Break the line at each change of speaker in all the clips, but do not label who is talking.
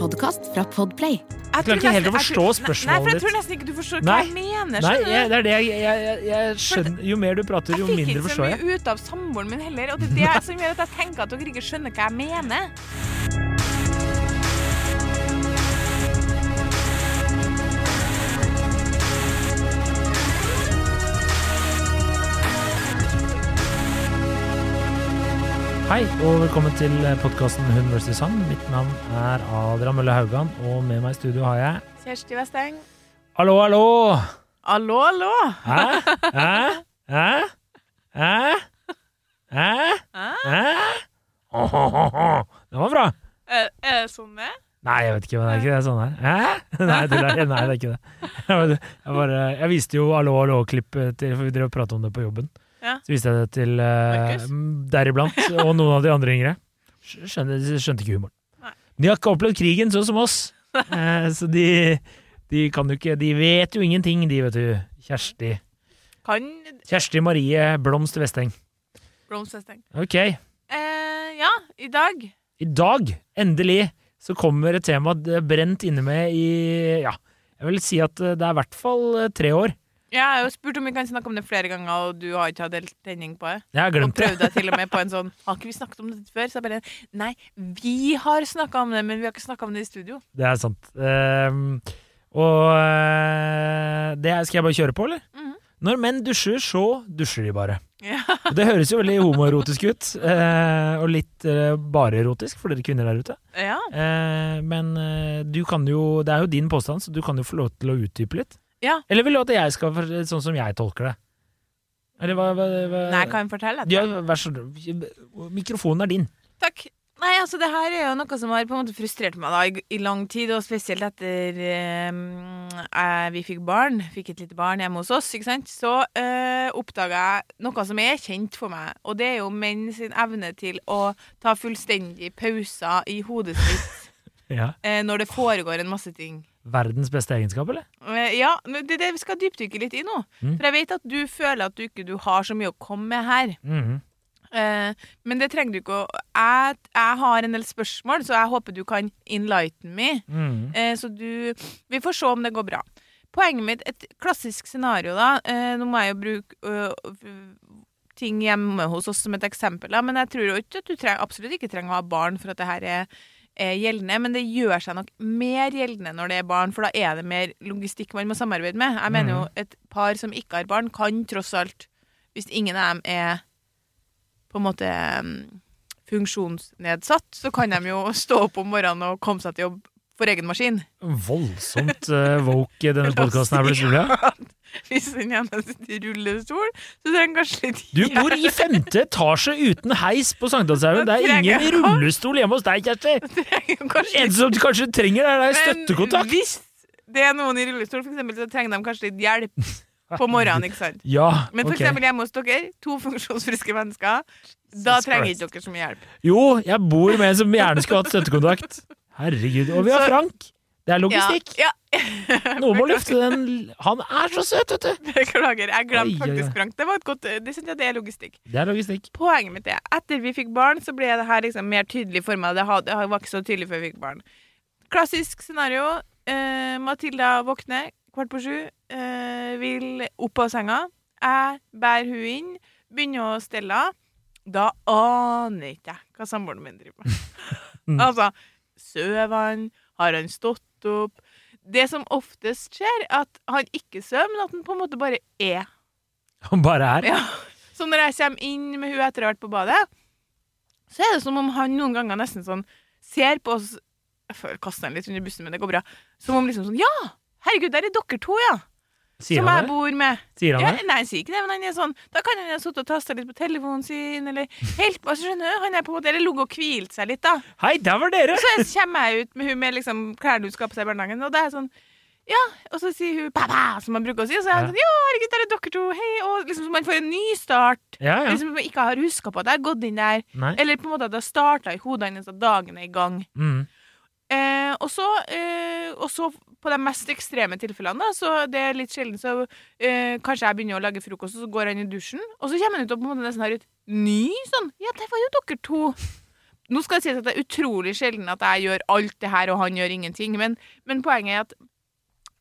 podkast fra Podplay.
Jeg
klarer ikke helt å forstå spørsmålet ditt.
Nei, for jeg tror nesten ikke du forstår
Nei.
hva jeg mener.
Nei, jeg, det er det jeg, jeg, jeg, jeg skjønner Jo mer du prater, jo mindre forstår
Jeg Jeg
fikk
ikke så mye ut av samboeren min heller, og det er det som gjør at jeg tenker at dere ikke skjønner hva jeg mener.
Hei, og velkommen til podkasten Hun vs. han. Mitt navn er Adrian Mølle Haugan, og med meg i studio har jeg
Kjersti Westeng.
Hallo, hallo!
Hallo, hallo!
Hæ? Hæ? Hæ? Hæ? Hæ?
Hæ?
Hæ? Åhåhåhå. Det var bra.
Er, er det sånn det?
Nei, jeg vet ikke, men det er ikke det sånn her. Hæ? Nei, det er, nei, det er ikke det. Jeg, bare- jeg, viste jo Hallo, hallo-klippet til For vi drev og pratet om det på jobben.
Ja.
Så viste jeg det til
uh,
deriblant, og noen av de andre yngre. Skjønte, skjønte ikke humoren.
Nei.
De har ikke opplevd krigen sånn som oss. uh, så de, de kan jo ikke De vet jo ingenting, de, vet du. Kjersti.
Kan
Kjersti Marie Blomst Vesteng.
Blomst Vesteng.
Ok.
Uh, ja, i dag.
I dag, endelig, så kommer et tema det brent inne med i Ja, jeg vil si at det er i hvert fall tre år.
Ja, jeg har jo spurt om vi kan snakke om det flere ganger, og du har ikke hatt helt tenning på det.
Jeg har
Og
glemt det.
prøvde deg til og med på en sånn Har ikke vi snakket om dette før? Så jeg bare Nei, vi har snakka om det, men vi har ikke snakka om det i studio.
Det er sant. Ehm, og eh, det skal jeg bare kjøre på, eller?
Mhm.
Når menn dusjer, så dusjer de bare.
Ja.
Og det høres jo veldig homoerotisk ut, eh, og litt eh, bare erotisk for dere kvinner der ute.
ja.
Eh, men du kan jo Det er jo din påstand, så du kan jo få lov til å utdype litt.
Ja.
Eller vil du at jeg skal, sånn som jeg tolker det? Eller hva, hva, hva
Nei, kan jeg fortelle?
ja, vær så. Mikrofonen er din.
Takk. Nei, altså det her er jo noe som har på en måte frustrert meg da i, i lang tid, og spesielt etter eh, vi fikk barn, fikk et lite barn hjemme hos oss, ikke sant, så eh, oppdaga jeg noe som er kjent for meg, og det er jo menn sin evne til å ta fullstendig pauser i hodet sitt
Ja.
eh, når det foregår en masse ting.
Verdens beste egenskap, eller?
Eh, Ja, det er det vi skal dypdykke litt i nå.
Mm.
For jeg vet at du føler at du ikke du har så mye å komme med her.
Mm.
Eh, men det trenger du ikke å jeg, jeg har en del spørsmål, så jeg håper du kan enlighten me.
Mm.
Eh, så du Vi får se om det går bra. Poenget mitt, et klassisk scenario, da eh, Nå må jeg jo bruke øh, øh, ting hjemme hos oss som et eksempel, da, men jeg tror jo ikke at du treng, absolutt ikke trenger å ha barn for at det her er er gjeldende, men det gjør seg nok mer gjeldende når det er barn, for da er det mer logistikk man må samarbeide med. Jeg mener jo et par som ikke har barn, kan tross alt, hvis ingen av dem er på en måte mm, funksjonsnedsatt, så kan de jo stå opp om morgenen og komme seg til jobb for egen maskin.
Voldsomt uh, woke denne podkasten her blitt, Julia.
Hvis den ene sitter i rullestol, så trenger kanskje litt
Du bor i femte etasje uten heis på Sankthanshaugen. Det er ingen i rullestol hjemme hos deg, Kjersti. Eneste som du kanskje trenger, er deg
Men
støttekontakt.
hvis det er noen i rullestol, for eksempel, så trenger de kanskje litt hjelp på morgenen, ikke sant?
Ja,
Men for eksempel hjemme hos dere, to funksjonsfriske mennesker, da trenger ikke dere så mye hjelp.
Jo, jeg bor med en som gjerne skulle hatt støttekontakt. Herregud. Og vi har
Så-
Frank. Det er logistikk.
Ja,
Noen må lufte den Han er så søt, vet du.
Beklager, jeg glemte faktisk Frank. Det var et godt, det synes jeg det er logistikk.
Det er logistikk.
Poenget mitt er, etter vi fikk barn, så ble det her liksom mer tydelig for meg. Det var ikke så tydelig før vi fikk barn. Klassisk scenario. Eh, Matilda våkner kvart på sju, eh, vil opp av senga. Jeg bærer hun inn, begynner å stelle henne. Da aner ikke jeg hva samboeren min driver med. Altså, sover han? Har han stått opp? Det som oftest skjer, er at han ikke sover, men at han på en måte bare er.
Han bare er.
Ja. Så når jeg kommer inn med hun etter å ha vært på badet, så er det som om han noen ganger nesten sånn ser på oss Jeg kaster han litt under bussen, men det går bra. Som om liksom sånn Ja! Herregud, der er dere to, ja!
Sier
som jeg bor med.
Sier han
Ja,
det?
nei, han sier ikke det, men han er sånn Da kan han ha sittet og tasta litt på telefonen sin, eller helt altså, skjønner du, Han er på en måte Eller ligget og hvilt seg litt, da.
Hei, der var dere!
Så kommer jeg ut med hun med liksom klærne hun skal på seg i barnehagen, og det er sånn ja, og så sier hun 'pappa', som man bruker å si. Og så er
han
sånn 'ja, herregud, der er dere to', hei. Og liksom så man får en ny start.
Ja, ja.
Liksom man ikke har huska på at jeg har gått inn der.
Nei.
Eller på en måte at det har starta i hodet hans at dagen er i gang.
Mm.
Eh, og, så, eh, og så på de mest ekstreme tilfellene, da, så det er litt sjelden, så eh, kanskje jeg begynner å lage frokost, og så går han i dusjen, og så kommer han ut og på en måte nesten har et ny sånn Ja, det var jo dere to. Nå skal det sies at det er utrolig sjelden at jeg gjør alt det her, og han gjør ingenting. Men, men poenget er at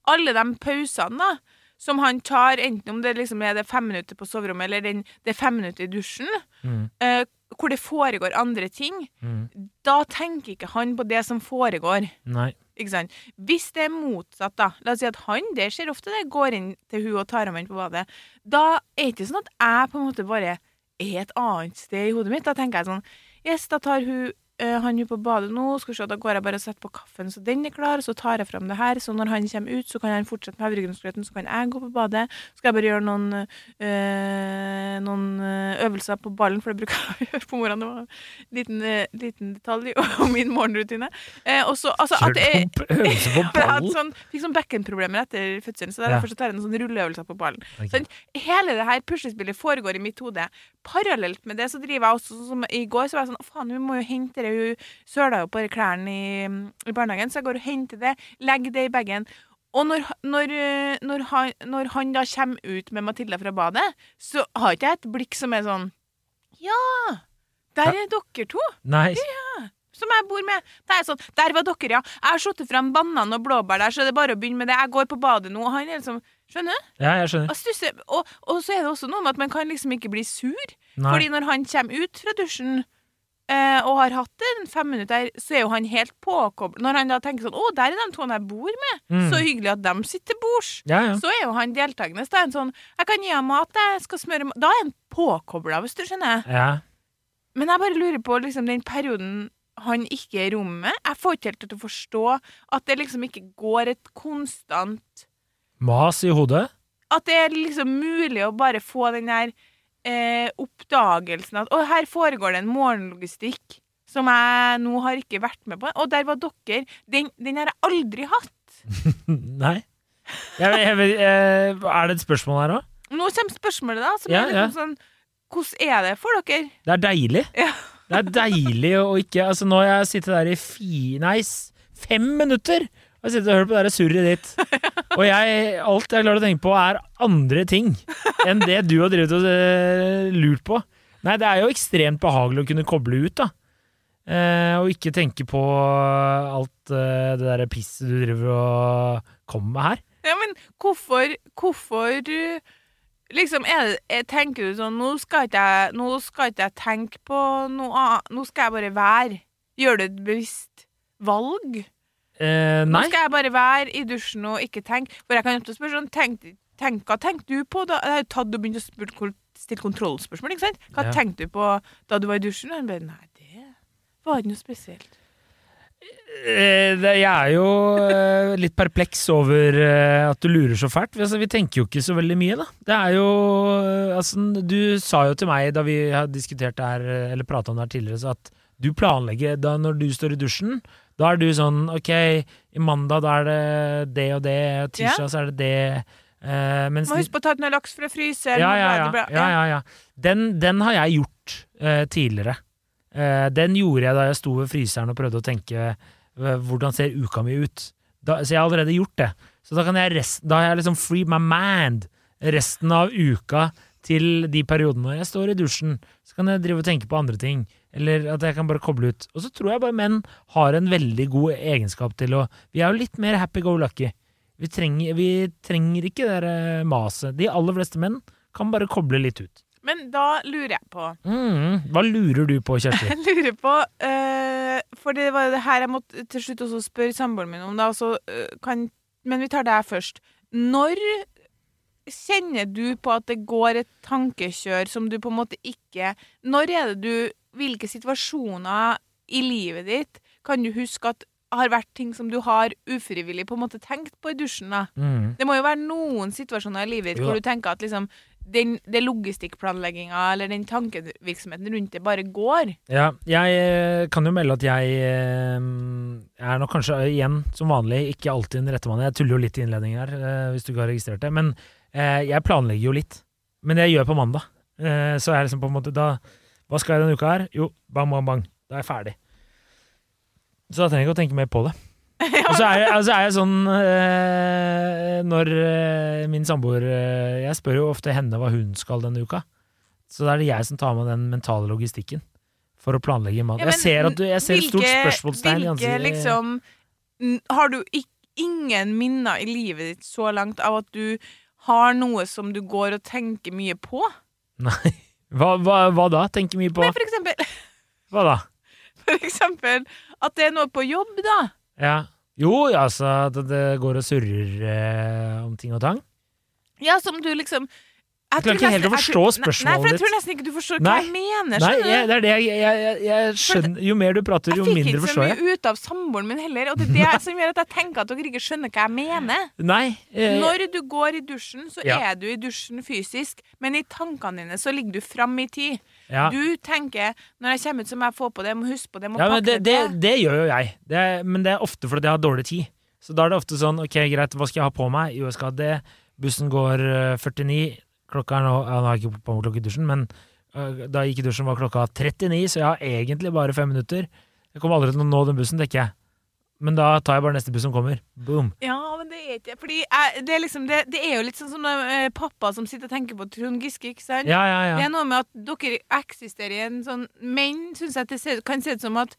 alle de pausene da, som han tar, enten om det liksom er det fem minutter på soverommet eller den, det fem minutter i dusjen,
Mm.
eh, hvor det foregår andre ting,
Mm.
da tenker ikke han på det som foregår.
Nei.
Ikke sant? Hvis det er motsatt, da La oss si at han det skjer ofte det går inn til hun og tar ham inn på badet. Da er det ikke sånn at jeg på en måte bare er et annet sted i hodet mitt. Da tenker jeg sånn Yes, da tar hun han er på badet nå. Skal se, Da går jeg bare og setter på kaffen så den er klar, så tar jeg fram det her. Så når han kommer ut, så kan han fortsette med havregrynsgrøten, så kan jeg gå på badet. Så Skal jeg bare gjøre noen, øh, noen eh, øvelser på ballen, for det bruker jeg å gjøre på morgenen. Det var en liten, eh, liten detalj om min morgenrutine. Eh, og så, altså, at
jeg,
det er,
opp øvelse på ballen?
sånn, fikk sånn bekkenproblemer etter fødselen, så derfor så tar jeg noen sånne rulleøvelser på ballen.
Okay.
Sånn, hele det her puslespillet foregår i mitt hode. Parallelt med det så driver jeg også som I går så var jeg sånn Å, faen, vi må jo hente det. Hun søla jo på klærne i, i barnehagen, så jeg går og henter det, legger det i bagen. Og når, når, eh, når, han, når han da kommer ut med Matilda fra badet, så har ikke jeg et blikk som er sånn Ja! Der er dere to
Nei.
som jeg bor med. Det er sånn, Der var dere, ja. Jeg har satt fram banan og blåbær der, så det er bare å begynne med det. Jeg går på badet nå, og han er liksom Skjønner du?
Ja, jeg skjønner.
Og, stusser, og, og så er det også noe med at man kan liksom ikke bli sur.
Nei.
Fordi når han kommer ut fra dusjen og har hatt en fem minutter, så er jo han helt påkoblet. Når han da tenker sånn Å, der er de to jeg bor med.
Mm.
Så hyggelig at de sitter til bords.
Ja, ja.
Så er jo han deltakende. Så er han sånn Jeg kan gi ham mat, jeg skal smøre mat Da er han påkobla, hvis du skjønner.
ja.
Men jeg bare lurer på liksom, den perioden han ikke er i rommet. Jeg får ikke helt til å forstå at det liksom ikke går et konstant
Mas i hodet.
At det er liksom mulig å bare få den der eh, oppdagelsen at Å, her foregår det en morgenlogistikk som jeg nå har ikke vært med på. Og der var dere. Den, den har jeg aldri hatt.
Nei. Jeg, jeg, vet- eh, er det et spørsmål her òg?
Nå kommer spørsmålet, da. Som
Ja,
er liksom sånn Hvordan er det for dere?
Det er deilig.
Ja.
Det er deilig å ikke Altså, nå har jeg sittet der i fi... Nei, fem minutter! Jeg sitter og hører på det surret ditt. Og jeg, alt jeg klarer å tenke på, er andre ting enn det du har drevet og eh, lurt på. Nei, det er jo ekstremt behagelig å kunne koble ut, da. Eh, og ikke tenke på alt eh, det der pisset du driver og kommer med her.
Ja, men hvorfor Hvorfor uh, Liksom, det, er, tenker du sånn nå skal, ikke jeg, nå skal ikke jeg tenke på noe annet. Nå skal jeg bare være. Gjør du et bevisst valg?
Eh,
Nå skal jeg bare være i dusjen og ikke tenke. For jeg kan jo spørre sånn tenk, tenk, Hva tenkte du på da Jeg har tatt og begynt å spurt, stille kontrollspørsmål, ikke sant? Hva
Ja.
tenkte du på da du var i dusjen? Og han bare Nei, det var ikke noe spesielt.
Eh, jeg er jo eh, litt perpleks over eh, at du lurer så fælt. Vi, altså, tenker jo ikke så veldig mye, da. Det er jo altså, Du sa jo til meg da vi har diskutert det her, eller prata om det her tidligere, så at du planlegger da når du står i dusjen. Da er du sånn Ok, i mandag da er det det og det, tirsdag så er det det. Uh, mens
Må huske på å ta ut noe laks fra fryseren.
ja, ja, ja. ja, ja, ja. Den, den har jeg gjort uh, tidligere. Uh, den gjorde jeg da jeg sto ved fryseren og prøvde å tenke hvordan ser uka mi ut. Da, så jeg har allerede gjort det. Så da, kan jeg rest, da har jeg liksom free my mind resten av uka til de periodene jeg står i dusjen. Så kan jeg drive og tenke på andre ting. Eller at jeg kan bare koble ut. Og så tror jeg bare menn har en veldig god egenskap til å Vi er jo litt mer happy go lucky. Vi trenger, vi trenger ikke det der eh, maset. De aller fleste menn kan bare koble litt ut.
Men da lurer jeg på
Mm, hva lurer du på, Kjersti?
Jeg lurer på uh, For det var det her jeg måtte til slutt også spørre samboeren min om. Da, så, uh, kan, men vi tar det her først. Når kjenner du på at det går et tankekjør som du på en måte ikke Når er det du Hvilke situasjoner i livet ditt kan du huske at har vært ting som du har ufrivillig på en måte tenkt på i dusjen? da?
Mm.
Det må jo være noen situasjoner i livet ditt hvor du tenker at liksom den, det logistikkplanlegginga eller den tankevirksomheten rundt det bare går.
Ja, jeg eh, kan jo melde at jeg eh, jeg er nok kanskje igjen, som vanlig, ikke alltid den rette mannen. Jeg tuller jo litt i innledningen her, eh, hvis du ikke har registrert det. Men eh, jeg planlegger jo litt. Men det gjør jeg på mandag. Eh, så er jeg liksom på en måte da Hva skal jeg denne uka her? Jo, bang, bang, bang. Da er jeg ferdig. Så da trenger jeg ikke å tenke mer på det. Og så er, altså er jeg sånn eh, Når eh, min samboer eh, Jeg spør jo ofte henne hva hun skal denne uka. Så da er det jeg som tar med den mentale logistikken. for å planlegge mat.
Ja,
jeg ser at du Jeg ser et stort spørsmålstegn
Hvilke liksom Har du ikke ingen minner i livet ditt så langt av at du har noe som du går og tenker mye på?
Nei. Hva, hva, hva da? Tenker mye på
Nei, for eksempel,
Hva da?
for eksempel at det er noe på jobb, da.
Ja. Jo, altså at det går og surrer eh, om ting og tang.
Ja, som du liksom
Jeg klarer ikke helt å forstå
Nei, for jeg tror nesten ikke du forstår
Nei.
hva jeg mener.
Nei, jeg, det er det jeg, jeg, jeg, skjønner Jo mer du prater, jo mindre forstår
Jeg Jeg
fikk
ikke så mye ut av samboeren min heller, og det er det som gjør at jeg tenker at dere ikke skjønner hva jeg mener.
Nei. Eh,
Når du går i dusjen, så
Ja.
er du i dusjen fysisk, men i tankene dine så ligger du fram i tid.
ja.
Du tenker når jeg kommer ut, så må jeg få på det, jeg må huske på det, jeg må
ja,
pakke
det,
det,
det, det gjør jo jeg. Det er, men det er ofte fordi jeg har dårlig tid. Så da er det ofte sånn Ok, greit, hva skal jeg ha på meg? Jo, jeg skal ha det. Bussen går eh, 49. Klokka er nå ja, Nå har jeg ikke på meg klokka i dusjen, men uh, da jeg gikk i dusjen, var klokka 39, så jeg har egentlig bare fem minutter. Jeg kommer aldri til å nå den bussen, tenker jeg. Men da tar jeg bare neste buss som kommer. Boom.
Ja, men det er ikke Fordi jeg, det, er liksom, det, det er jo litt sånn som eh, pappa som sitter og tenker på Trond Giske, ikke sant?
Ja, ja, ja.
Det er noe med at dere eksisterer i en sånn Menn syns jeg det ser, kan se ut som at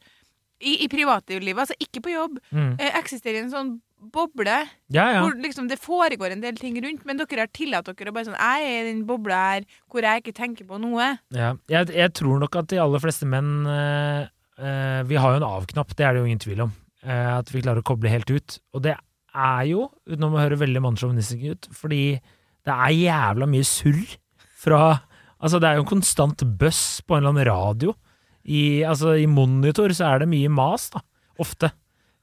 i, i privatlivet, altså ikke på jobb,
Mm.
eh, eksisterer i en sånn boble
Ja, ja.
hvor liksom det foregår en del ting rundt, men dere har tillatt dere å bare sånn Jeg er i den bobla her hvor jeg ikke tenker på noe.
ja. Jeg, jeg tror nok at de aller fleste menn øh, Vi har jo en av-knapp, det er det jo ingen tvil om. Øh, at vi klarer å koble helt ut. Og det er jo, utenom å høre veldig mannssjåvinistisk ut, fordi det er jævla mye surr fra Altså, det er jo en konstant bøss på en eller annen radio. I, altså, I monitor så er det mye mas, da. Ofte.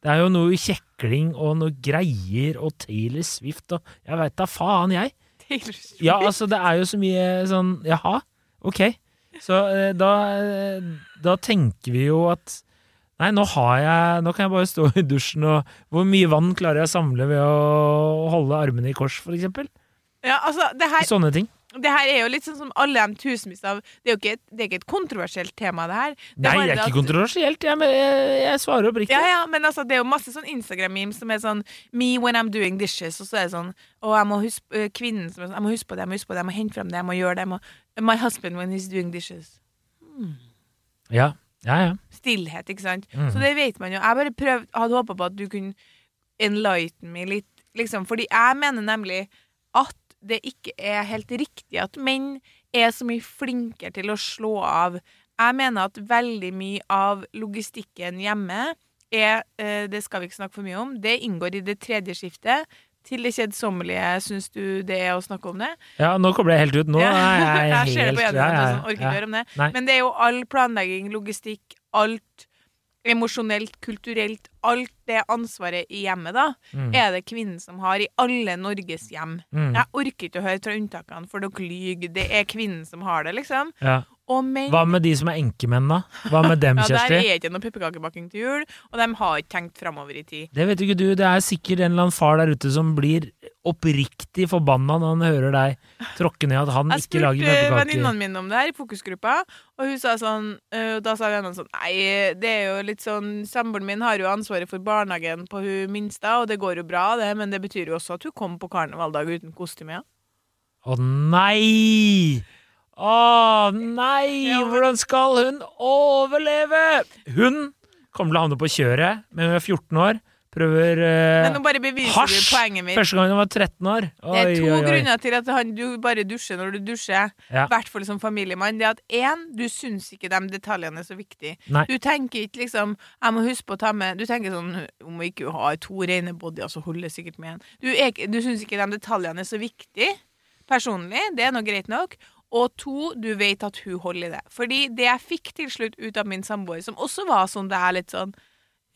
Det er jo noe kjekling og noe greier og Taylor Swift og Jeg veit da faen, jeg.
Taylor Swift.
Ja, altså, det er jo så mye sånn Jaha, ok. Så eh, da, eh, da tenker vi jo at Nei, nå har jeg Nå kan jeg bare stå i dusjen, og hvor mye vann klarer jeg å samle ved å holde armene i kors, for eksempel?
Ja, altså, det her,
Sånne ting.
Det her er jo litt sånn som alle de tusenvis av Det er jo ikke et, det er ikke et kontroversielt tema, det her. Det
Nei, det er
at-
ikke kontroversielt, jeg, jeg, jeg svarer oppriktig.
Ja, ja, men altså, det er jo masse sånn Instagram-memes som er sånn Me when I'm doing dishes, og så er det sånn Og jeg må huske øh, kvinnen som er sånn Jeg må huske på det, jeg må huske på det, jeg må hente frem det, jeg må gjøre det. Jeg må, My husband when he's doing dishes.
Ja, ja. ja.
Stillhet, ikke sant?
Mm.
Så det vet man jo. Jeg bare prøvd, hadde håpa på at du kunne enlighten meg litt, liksom. Fordi jeg mener nemlig at det ikke er helt riktig at menn er så mye flinkere til å slå av. Jeg mener at veldig mye av logistikken hjemme er eh, Det skal vi ikke snakke for mye om. Det inngår i det tredje skiftet. Til det kjedsommelige, syns du det er å snakke om det?
ja, nå kommer jeg helt ut. Nå er jeg
Jeg ser det på øynene
ja,
ja,
ja,
sånn, orker ikke høre om det.
Nei.
Men det er jo all planlegging, logistikk, alt emosjonelt, kulturelt, alt det ansvaret i hjemmet, da,
Mm.
er det kvinnen som har i alle Norges hjem.
Mm.
Jeg orker ikke å høre fra unntakene, for dere lyver. Det er kvinnen som har det, liksom.
Ja.
Og menn
Hva med de som er enkemenn, da? Hva med dem,
ja, Der er ikke noe pepperkakebaking til jul, og de har ikke tenkt framover i tid.
Det vet ikke du, det er sikkert en eller annen far der ute som blir oppriktig forbanna når han hører deg tråkke ned at han ikke lager
spurte
pepperkaker.
venninnene mine om det her i fokusgruppa, og hun sa sånn øh, og Da sa vennene sånn Nei, det er jo litt sånn Samboeren min har jo ansvaret for barnehagen på hun minste, og det går jo bra, det, men det betyr jo også at hun kom på karnevaldag uten kostyme.
Å nei! Å nei! Hvordan skal hun overleve? Hun kommer til å havne på kjøret men hun er 14 år. Prøver
Men
eh, hasj
poenget mitt.
første gang hun var 13 år.
Det er to
oi, oi.
grunner til at han, du bare dusjer når du dusjer. I
Ja.
hvert fall som familiemann. Det er at én, du syns ikke de detaljene er så viktige.
Nei.
Du tenker ikke liksom Jeg må huske på å ta med Du tenker sånn Om hun ikke har to rene bodyer, så holder det sikkert med en. Du, er du syns ikke de detaljene er så viktige personlig. Det er nå greit nok. Og to, du vet at hun holder i det. Fordi det jeg fikk til slutt ut av min samboer, som også var sånn det er litt sånn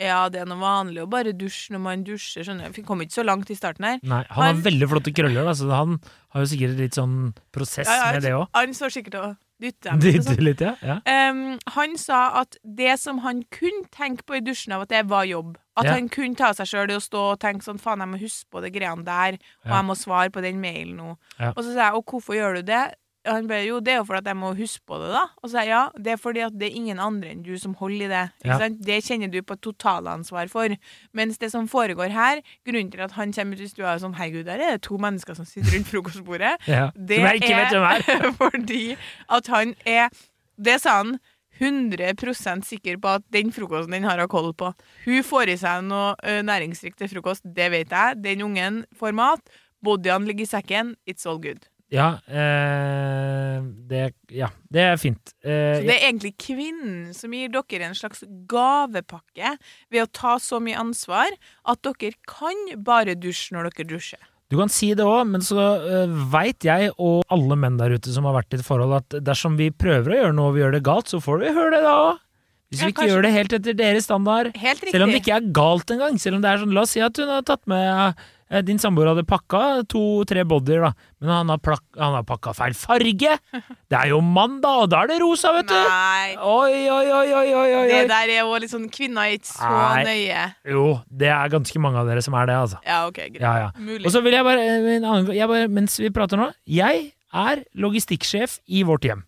Ja, det er noe vanlig å bare dusje når man dusjer, skjønner. Vi kom ikke så langt i starten her.
Nei, han har
Han-
veldig flotte krøller, da, så han har jo sikkert litt sånn prosess
Ja, ja,
med det òg.
Han står sikkert og dytter dem. og sånn.
Dytte litt, ja. ja.
Um, han sa at det som han kunne tenke på i dusjen av at det var jobb At han kunne ta seg sjøl i å stå og tenke sånn Faen, jeg må huske på det greiene der, og jeg må svare på den mailen nå. Og så sa jeg og hvorfor gjør du det? Han bare jo, det er jo fordi at jeg må huske på det, da. Og så sa jeg ja, det er fordi at det er ingen andre enn du som holder i det. Ikke
Ja.
sant? Det kjenner du på totalansvar for. Mens det som foregår her, grunnen til at han kommer ut i stua og sånn Herregud, der er det to mennesker som sitter rundt frokostbordet.
ja.
Det
er.
fordi at han er Det sa han. 100% sikker på at den frokosten den har hun koll på. Hun får i seg noe næringsrikt til frokost, det vet jeg. Den ungen får mat. Bodyene ligger i sekken. It's all good.
Ja, eh, det, ja, det er fint. Eh,
Så det er egentlig kvinnen som gir dere en slags gavepakke ved å ta så mye ansvar at dere kan bare dusje når dere dusjer.
Du kan si det òg, men så uh, veit jeg og alle menn der ute som har vært i et forhold, at dersom vi prøver å gjøre noe og vi gjør det galt, så får vi høre det da òg. Hvis
Ja,
vi ikke gjør det helt etter deres standard.
Helt.
Selv om det ikke er galt engang. Selv om det er sånn, La oss si at hun har tatt med eh, Din samboer hadde pakka to-tre bodyer, da, men han har, plak han har pakka feil farge. Det er jo mandag, og da er det rosa, vet du!
Nei.
Oi, oi, oi, oi, oi, oi.
Det der er jo litt sånn Kvinner er ikke så
Nei.
nøye.
Jo, det er ganske mange av dere som er det, altså.
Ja, OK, greit.
Ja, ja.
Mulig.
Og så vil jeg bare, en annen, jeg bare, mens vi prater nå Jeg er logistikksjef i vårt hjem.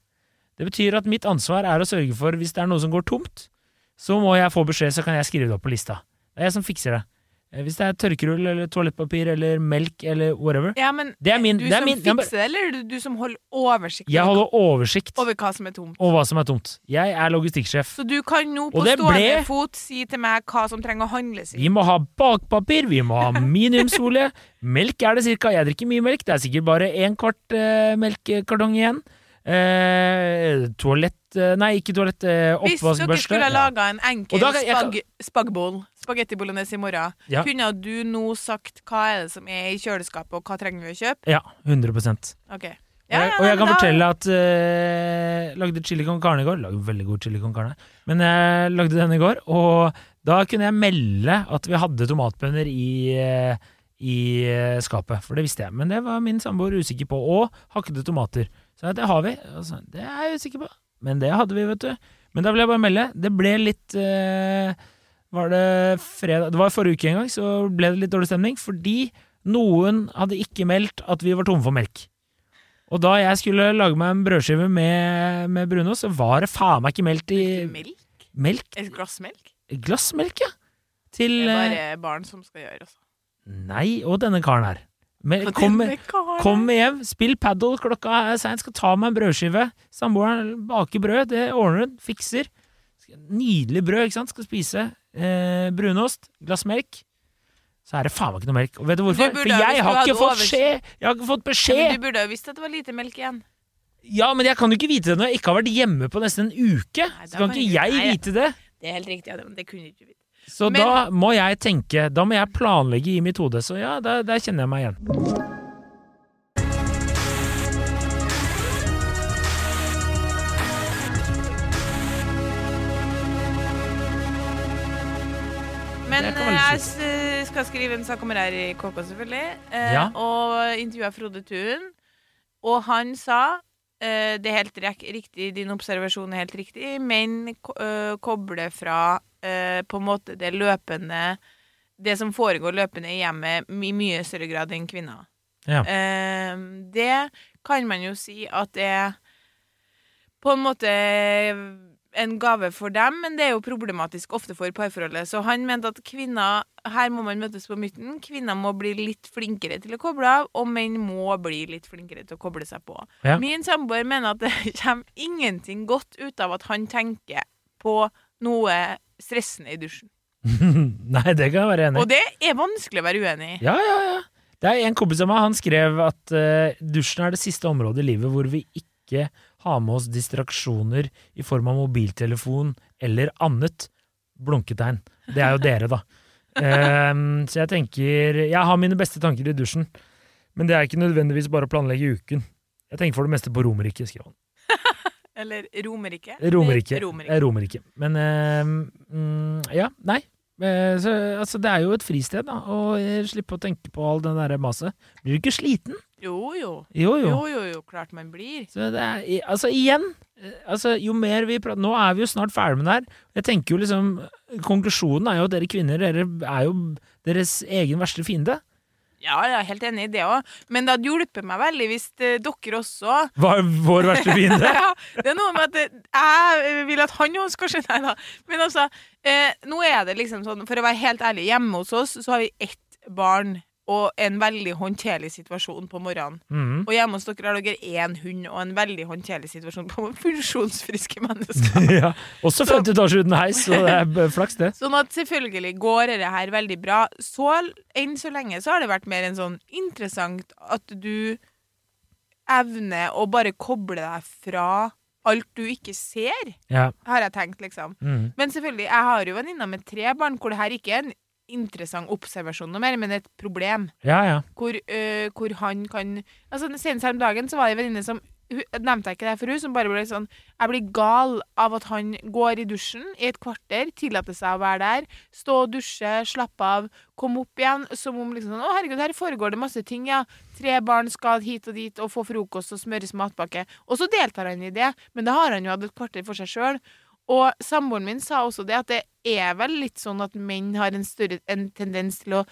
Det betyr at mitt ansvar er å sørge for, hvis det er noe som går tomt, så må jeg få beskjed, så kan jeg skrive det opp på lista. Det er jeg som fikser det. Eh, Hvis det er tørkerull eller toalettpapir eller melk eller whatever.
ja, men
Det er min-
du
det er
som
min-
fikser det, eller er du som holder oversikt
Jeg holder oversikt
over hva som er tomt?
Og hva som er tomt. Jeg er logistikksjef.
Så du kan nå på stående
ble-
fot si til meg hva som trenger å handles
Vi må ha bakpapir, vi må ha minimumsolje. Melk er det cirka. Jeg drikker mye melk. Det er sikkert bare en kvart eh, melkekartong igjen. Eh, toalett eh, Nei, ikke toalett. Eh,
Hvis dere skulle ha
Ja.
laga en enkel
da jeg
spag spagbol, spagetti bolognese i morgen,
Ja.
kunne du nå sagt hva er det som er i kjøleskapet, og hva trenger vi å kjøpe?
ja, 100%
Ok.
og jeg, og jeg kan
da-
fortelle at uh, lagde chili con carne i går. Lagde veldig god chili con carne. Men jeg lagde den i går, og da kunne jeg melde at vi hadde tomatbønner i, uh, i uh, skapet. For det visste jeg. Men det var min samboer usikker på. Og hakkede tomater. Så det har vi. Altså, det er jeg usikker på. Men det hadde vi, vet du. Men da vil jeg bare melde. Det ble litt eh, Var det fredag Det var forrige uke en gang, så ble det litt dårlig stemning. Fordi noen hadde ikke meldt at vi var tomme for melk. Og da jeg skulle lage meg en brødskive med, med brunost, så var det faen meg ikke meldt i
Melk?
melk.
Et glass melk?
Glass melk, ja.
Det er
eh,
bare barn som skal gjøre, altså.
Nei, og denne karen her. Men, kom, kom hjem, spill padel, klokka er seint, skal ta meg en brødskive. Samboeren baker brød, det ordner hun, fikser. Nydelig brød, ikke sant, skal spise. Eh, brunost, glass melk. Så er det faen meg ikke noe melk. Og vet du hvorfor?
Du
For jeg har ikke fått skjed! Jeg har ikke fått beskjed!
men du burde jo visst at det var lite melk igjen.
Ja, men jeg kan jo ikke vite det når jeg ikke har vært hjemme på nesten en uke.
Nei,
Så kan ikke jeg vite det.
Det er helt riktig, ja, det- men det kunne ikke vite.
Så
Men-
da må jeg tenke, da må jeg planlegge i mitt hode. Så ja, der, der kjenner jeg meg igjen.
Men
kan
eh, jeg skal skrive en sak om det her i KK, selvfølgelig. eh,
Ja.
Og intervjua Frode Thun. Og han sa det er helt riktig, din observasjon er helt riktig, men ko- eh, koble fra eh, på en måte det løpende Det som foregår løpende i hjemmet i mye større grad enn kvinner.
Ja.
Eh, det kan man jo si at det på en måte en gave for dem, men det er jo problematisk ofte for parforholdet. Så han mente at kvinner Her må man møtes på midten. Kvinner må bli litt flinkere til å koble av, og menn må bli litt flinkere til å koble seg på.
Ja.
Min samboer mener at det kommer ingenting godt ut av at han tenker på noe stressende i dusjen.
Nei, det kan jeg være enig i.
Og det er vanskelig å være uenig i.
Ja, ja, ja. Det er en kompis av meg, han skrev at uh, dusjen er det siste området i livet hvor vi ikke har med oss distraksjoner i form av mobiltelefon eller annet blunketegn. Det er jo dere, da. Ehm, så jeg tenker Jeg har mine beste tanker i dusjen, men det er ikke nødvendigvis bare å planlegge uken. Jeg tenker for det meste på Romerike, skrev han.
Eller Romerike.
Romerike.
Romerike.
Romerike. Men mm, ja, nei. Eh, så, altså, det er jo et fristed, da, å eh, slippe å tenke på all den derre maset. Blir du ikke sliten?
Jo, jo.
Jo, jo.
Jo, jo, jo. Klart man blir.
Så det er, altså, igjen eh, altså, Jo mer vi prater Nå er vi jo snart ferdig med det her. Jeg tenker jo liksom Konklusjonen er jo at dere kvinner dere er jo deres egen verste fiende.
Ja, jeg er helt enig i det òg. Men det hadde hjulpet meg veldig hvis eh, dere også
Var vår verste fiende.
ja, Det er noe med at jeg vil at han også skal skjønne Nei da. Men altså, eh, nå er det liksom sånn, for å være helt ærlig, hjemme hos oss så har vi ett barn og en veldig håndterlig situasjon på morgenen.
Mm.
Og hjemme hos dere har dere én hund og en veldig håndterlig situasjon på funksjonsfriske mennesker.
ja. Også
Så-
50 etasjer uten heis, så det er flaks, det.
Sånn at selvfølgelig går det her veldig bra. Så enn så lenge så har det vært mer en sånn interessant at du evner å bare koble deg fra alt du ikke ser,
Ja.
har jeg tenkt, liksom.
Mm.
Men selvfølgelig, jeg har jo venninner med tre barn hvor det her ikke er en interessant observasjon noe mer, men et problem.
ja, ja.
Hvor, øh, hvor han kan Altså, Senest her om dagen så var det en venninne som hun, Nevnte jeg ikke det for hun som bare ble sånn Jeg blir gal av at han går i dusjen i et kvarter, tillater seg å være der, stå og dusje, slappe av, komme opp igjen, som om liksom sånn Å, herregud, her foregår det masse ting, ja. Tre barn skal hit og dit og få frokost og smøres matpakke. Og så deltar han i det, men da har han jo hatt et kvarter for seg sjøl. Og samboeren min sa også det at det er vel litt sånn at menn har en større en tendens til å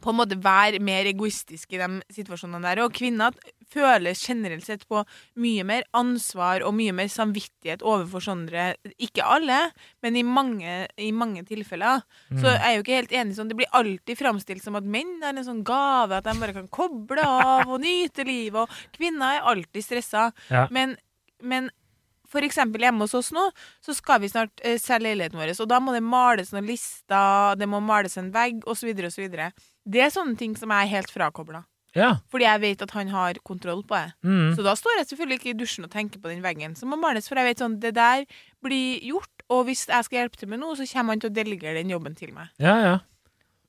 på en måte være mer egoistiske i de situasjonene der. Og kvinner føler generelt sett på mye mer ansvar og mye mer samvittighet overfor sånne Ikke alle, men i mange, i mange tilfeller. Så
Mm.
jeg er jo ikke helt enig sånn. Det blir alltid framstilt som at menn er en sånn gave, at de bare kan koble av og nyte livet, og kvinner er alltid stressa.
Ja.
Men, men eksempel hjemme hos oss nå, så skal vi snart eh, selge leiligheten vår, og da må det males noen lister, det må males en vegg, osv., osv. Det er sånne ting som jeg er helt frakobla.
ja.
Fordi jeg vet at han har kontroll på det.
Mm.
Så da står jeg selvfølgelig ikke i dusjen og tenker på den veggen som må males, for jeg vet sånn, det der blir gjort, og hvis jeg skal hjelpe til med noe, så kommer han til å delegere den jobben til meg.
ja, ja.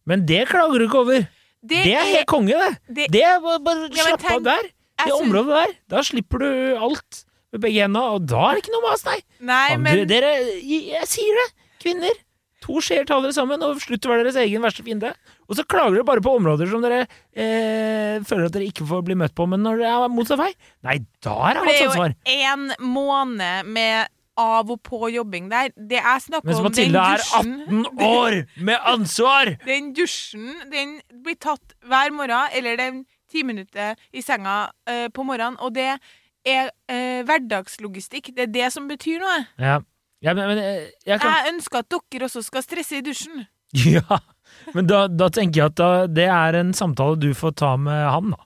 Men det klager du ikke over. Det er helt konge, det.
det,
Det er bare, bare
Ja,
slapp av der. Det området der. Da slipper du alt med begge hendene, og da er det ikke noe mas, nei.
Nei,
Faen,
men
dere, jeg, jeg sier det! Kvinner. To skjeer taler sammen, og slutt å være deres egen verste fiende. Og så klager dere bare på områder som dere eh, føler at dere ikke får bli møtt på, men når det er motsatt vei, nei, da er det
hans ansvar.
det
er jo en måned med av og på jobbing der. Det jeg snakker om, den
Mathilde er 18 år med ansvar!
Den dusjen den blir tatt hver morgen, eller den ti minutter i senga eh, på morgenen, og det er eh, hverdagslogistikk. Det er det som betyr noe.
Ja, ja men, men eh, jeg kan
Jeg ønsker at dere også skal stresse i dusjen.
Ja, men da, da tenker jeg at da, det er en samtale du får ta med han, da.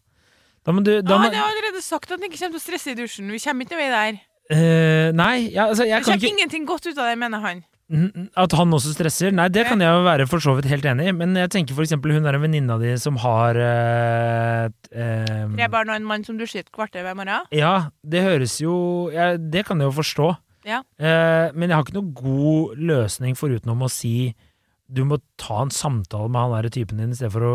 Da må du da det
han har allerede sagt at han ikke kommer til å stresse i dusjen. Vi kommer ikke noe vei der.
Uh, Nei, ja, altså, jeg
Det
kan
kommer ingenting godt ut av det, mener han.
Mm, At han også stresser? Nei, det kan jeg jo være for så vidt helt enig i. Men jeg tenker for eksempel hun er en venninne av de som har eh, eh,
Tre barn og en mann som dusjer et kvarter hver morgen.
Ja, det høres jo ja, Det kan jeg jo forstå.
Ja.
Eh, men jeg har ikke noen god løsning forutenom å si du må ta en samtale med han der typen din i stedet for å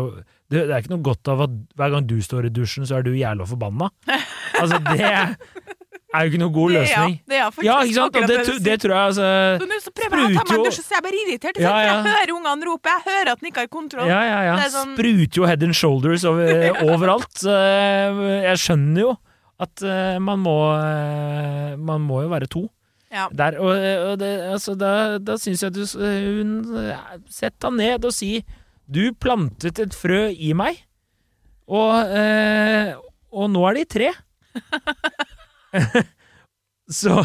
det, det er ikke noe godt av at hver gang du står i dusjen, så er du jævla forbanna. Altså, det er jo ikke noe god
Det
løsning.
Ja, det
Ja, ikke sant? Det, det tror jeg altså
Så nå så prøver jeg å ta meg en dusj, så jeg bare irritert.
Ja, ja.
Jeg hører ungene rope, jeg hører at den ikke har kontroll.
Ja, ja, ja.
Sånn-
Spruter jo head and shoulders over, overalt. Så, eh, Jeg skjønner jo at eh, man må eh, Man må jo være to
Ja.
der. Og, og det, altså, da, da syns jeg du hun Sett deg ned og si Du plantet et frø i meg, og, og nå er de tre. Så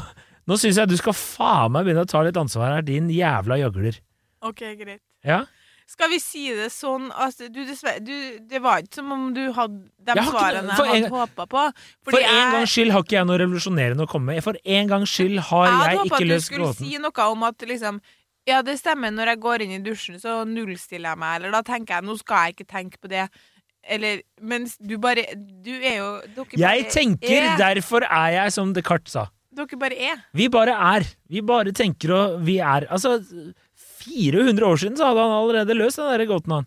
nå syns jeg du skal faen meg begynne å ta litt ansvar her, din jævla gjøgler.
Ok, greit.
Ja?
Skal vi si det sånn altså, du, dessverre, du, Det var ikke som om du hadde de
Jeg ikke
svarene
noe-
jeg hadde håpa på.
For en gangs skyld har ikke jeg noe revolusjonerende å komme med. For en gangs skyld har
jeg
jeg,
hadde håpa at du skulle
gåten.
si noe om at liksom Ja, det stemmer, når jeg går inn i dusjen, så nullstiller jeg meg, eller da tenker jeg nå skal jeg ikke tenke på det. Eller Mens du bare Du er jo Dere
Jeg tenker,
er.
derfor er jeg som Descartes sa.
Dere bare er.
Vi bare er. Vi bare tenker og vi er. Altså, 400 år siden så hadde han allerede løst den derre gåten, han.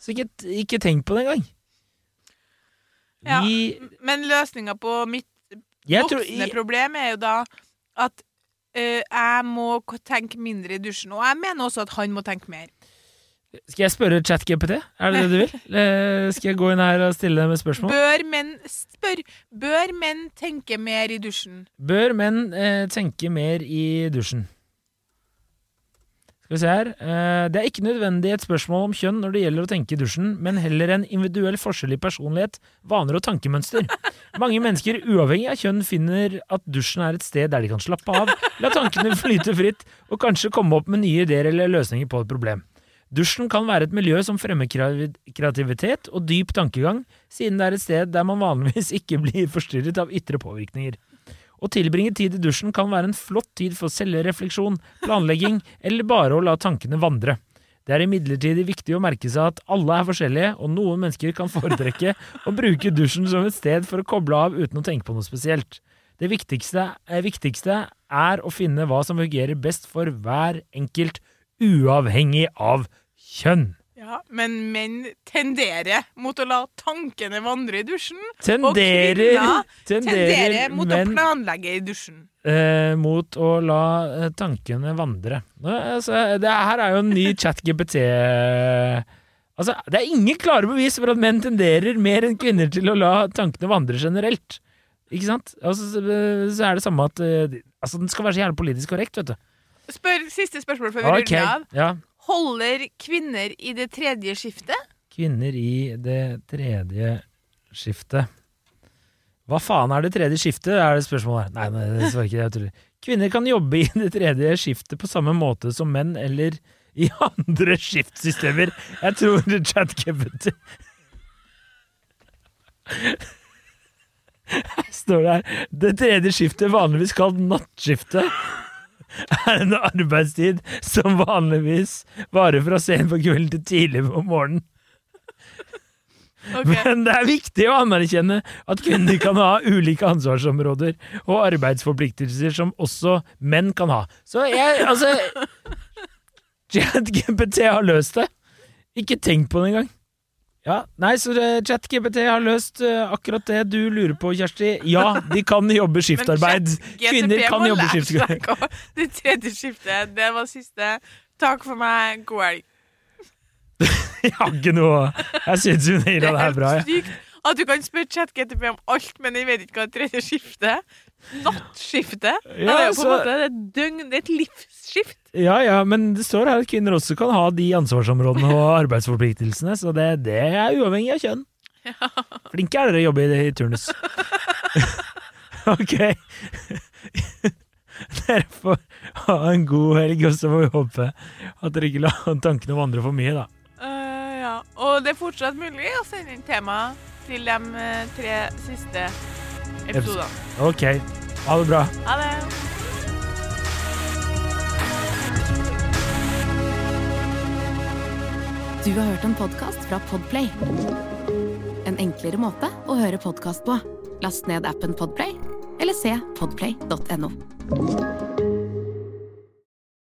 Så ikke, ikke tenk på det engang.
Ja,
Vi
Men løsninga på mitt voksne problem er jo da at eh, jeg må tenke mindre i dusjen. Og jeg mener også at han må tenke mer.
Skal jeg spørre ChatGPT? Er det det du vil? Eh, skal jeg gå inn her og stille dem et spørsmål?
Bør menn spør Bør menn tenke mer i dusjen?
Bør menn eh, tenke mer i dusjen? Skal vi se her. Eh, det er ikke nødvendig et spørsmål om kjønn når det gjelder å tenke i dusjen, men heller en individuell forskjell i personlighet, vaner og tankemønster. Mange mennesker, uavhengig av kjønn, finner at dusjen er et sted der de kan slappe av, la tankene flyte fritt og kanskje komme opp med nye ideer eller løsninger på et problem. Dusjen kan være et miljø som fremmer kreativitet og dyp tankegang, siden det er et sted der man vanligvis ikke blir forstyrret av ytre påvirkninger. Å tilbringe tid i dusjen kan være en flott tid for selvrefleksjon, planlegging eller bare å la tankene vandre. Det er imidlertid viktig å merke seg at alle er forskjellige, og noen mennesker kan foretrekke å bruke dusjen som et sted for å koble av uten å tenke på noe spesielt. Det viktigste, eh, viktigste er å finne hva som fungerer best for hver enkelt, uavhengig av kjønn.
Ja, men menn tenderer mot å la tankene vandre i dusjen.
Tenderer,
kvinner
tenderer,
Tenderer mot å planlegge i dusjen.
eh, mot å la eh, tankene vandre. Altså, det her er jo en ny chat-GPT Altså, det er ingen klare bevis for at menn tenderer mer enn kvinner til å la tankene vandre generelt. Ikke sant? Altså, så, så er det samme at eh, Altså, den skal være så jævlig politisk korrekt, vet du.
Spør, siste spørsmål før vi
okay.
ruller av.
ja.
Holder kvinner i det tredje skiftet?
Kvinner i det tredje skiftet. Hva faen er det tredje skiftet, er det spørsmålet. Nei, nei, det svarer ikke. Jeg tror. Kvinner kan jobbe i det tredje skiftet på samme måte som menn, eller i andre skiftsystemer. Jeg tror ChatGPT Her står det her Det tredje skiftet, vanligvis kalt nattskiftet, er en arbeidstid som vanligvis varer fra sent på kvelden til tidlig på morgenen.
Okay.
Men det er viktig å anerkjenne at kvinner kan ha ulike ansvarsområder og arbeidsforpliktelser som også menn kan ha. Så jeg, altså ChatGPT har løst det. Ikke tenk på det engang. Ja, nei, så eh, ChatGPT har løst eh, akkurat det du lurer på, Kjersti. Ja, de kan jobbe skiftarbeid. Kvinner kan jobbe skiftarbeid.
Det tredje skiftet, det var siste. Takk for meg. God helg.
Jeg har ikke noe Jeg syns hun naila det her bra. jeg.
At du kan spørre ChatGTP om alt, men jeg vet ikke hva det tredje skiftet Nattskiftet? Ja, det er jo på en
så-
måte det er døgn, det er et livsskift.
Ja, ja, men det står her at kvinner også kan ha de ansvarsområdene og arbeidsforpliktelsene, så det, det er uavhengig av kjønn. Flinke er dere å jobbe i, i turnus. ok. dere får ha en god helg, og så får vi håpe at dere ikke lar tankene vandre for mye, da.
Og det er fortsatt mulig å sende inn tema til de eh, tre siste episodene.
Ok. Ha det bra.
Ha det.
Du har hørt en podkast fra Podplay. En enklere måte å høre podkast på. Last ned appen Podplay, eller se podplay.no.